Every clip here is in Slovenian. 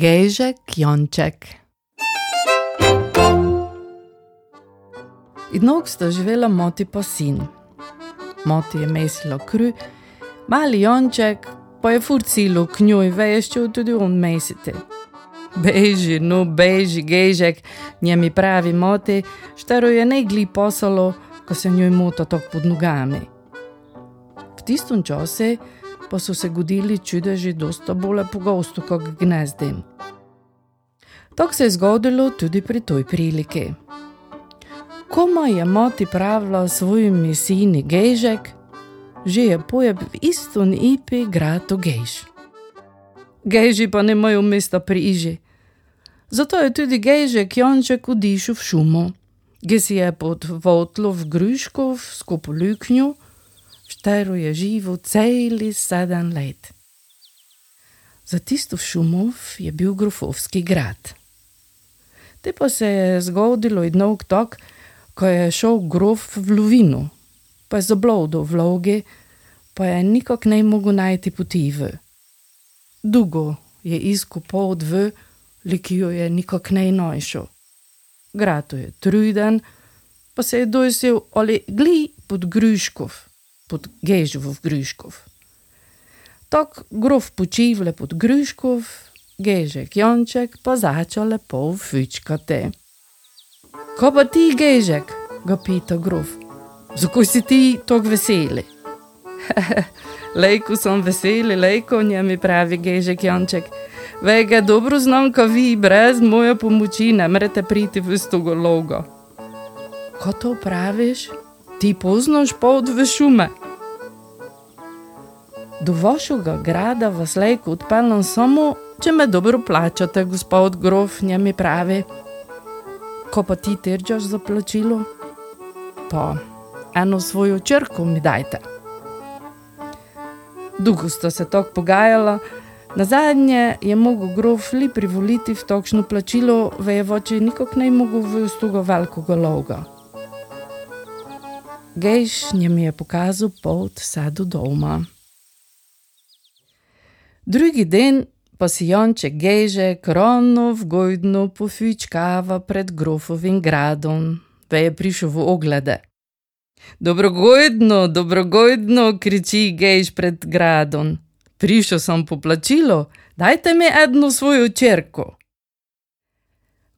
Gejžek Jonček. Jednog sta živela moti pa sin. Moti je mesilo kru, mali Jonček pa je furcilo k njoj veščil tudi on mesite. Beži, no beži, gejžek, njemi pravi moti, štero je negli posalo, ko se njoj mota tok pod nogami. V tistom času pa so se godili čudeži dosta bolj pogosto kot gnezdem. Tako se je zgodilo tudi pri toj priliki. Koma je mati pravila svojimi sini gejžek, že je pojeb v istom ipi grado gejž. Gejži pa nimajo mesta pri iži. Zato je tudi gejžek Jonček odišel v šumo, ki si je pod votlo v gruškov skupaj luknju, štero je živo celi sedem let. Za tisto šumov je bil grofovski grad. Te pa se je zgodilo jednog tok, ko je šel grof v lovinu, pa je zablodil v vlogi, pa je nikak ne mogel najti poti v. Dugo je iskal pot v, likijo je nikak ne najšel. Grad je truden, pa se je dojsil ali gli pod gruškov pod Gežov Gruškov. Tok grof počivle pod Gruškov, Gežek Jonček pa začal lepo fučkati. Ko pa ti, Gežek, ga pita grof, zakaj si ti tako veseli? lejko sem veseli, lejko njemi pravi Gežek Jonček. Vega dobro znam, ko vi brez moje pomoči ne morete priti v stogo logo. Ko to praviš? Ti poznaš pot v šume. Do vašega grada vas lejko odpeljem samo, če me dobro plačate, gospod grof, njemi pravi. Ko pa ti tržaš za plačilo, pa eno svojo črko mi dajte. Dolgo sta se tako pogajala, na zadnje je mogel grof li privoliti v takšno plačilo, vejevoče nikok ne mogel v ustugo velikega loga. Gejš njemi je pokazal pot vse do doma. Drugi dan pa si Jonček Gejže krono v gojdno pofičkava pred grofovim gradom, ve je prišel v oglede. Dobrogojdno, dobrogojdno, kriči Gejž pred gradom. Prišel sem po plačilo, dajte mi eno svojo črko.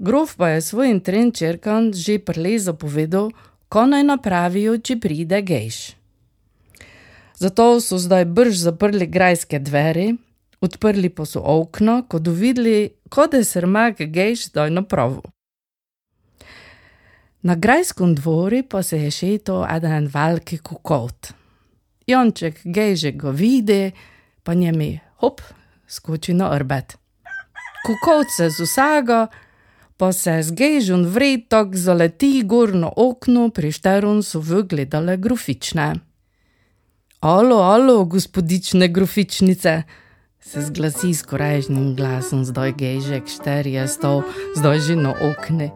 Grof pa je svojim trem črkam že prelezo povedal, ko naj napravijo, če pride Gejž. Zato so zdaj brž zaprli grajske dvere, odprli pa so okno, ko so videli, kot da se rmak gejš zdaj na pravu. Na grajskem dvori pa se je šeto eden veliki kukot. Jonček gejže ga vidi, pa njemi hop, skoči na orbet. Kukot se z vsaga, pa se z gejžom vretok zaleti gorno okno, pri šterun so vgledale grofične. Alo, alo, gospodične grofičnice, se zglasi s korajžnim glasom, zdaj gejžek šterje stol, zdaj že na okne.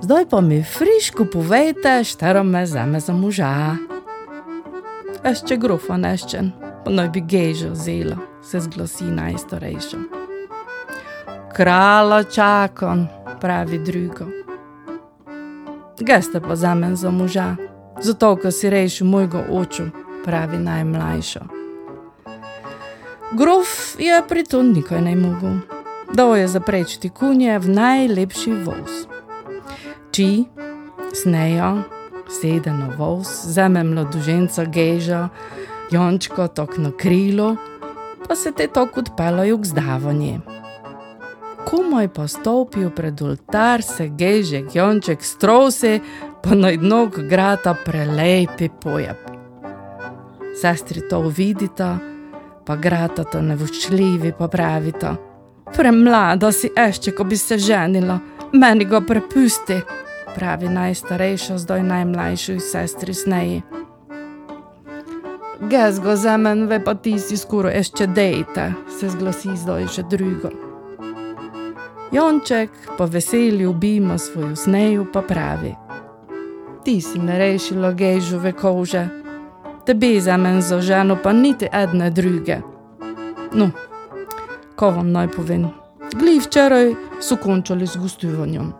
Zdaj pa mi friško povejte, štero me zame za moža. Ešte grofa neščen, pa naj bi gejžo zelo, se zglasi najstarejša. Krala čakam, pravi drugo. Geste pa zame za moža, zato, ker si rešil mojega oču, pravi najmlajša. Grof je pri tom nikaj ne mogel. Dal je zaprečiti kunje v najlepši voz. Či, snejo, sede na voz, zame mladoženca geža, jončko tok na krilo, pa se te tok odpelajo k zdavanje. Komaj pa stopijo pred oltar, se geže, jonček strose, pa na jednog grata prelepi pojab. Sestri to vidita, pa gratata nevoščljivi, pa pravita: Premlada si ešte, ko bi se ženila, meni ga prepusti, pravi najstarejša, zdaj najmlajši sestri sneji. Gezgo za men, ve pa ti si skoraj ešte dejte, se zglasi zdaj že drugo. Jonček pa veseli obima svojo sneju, pa pravi: Ti si me rešila gejžove kože tebi za men za ženo, pa niti ene druge. No, ko vam naj povem, Gli včeraj so končali z gostovanjem.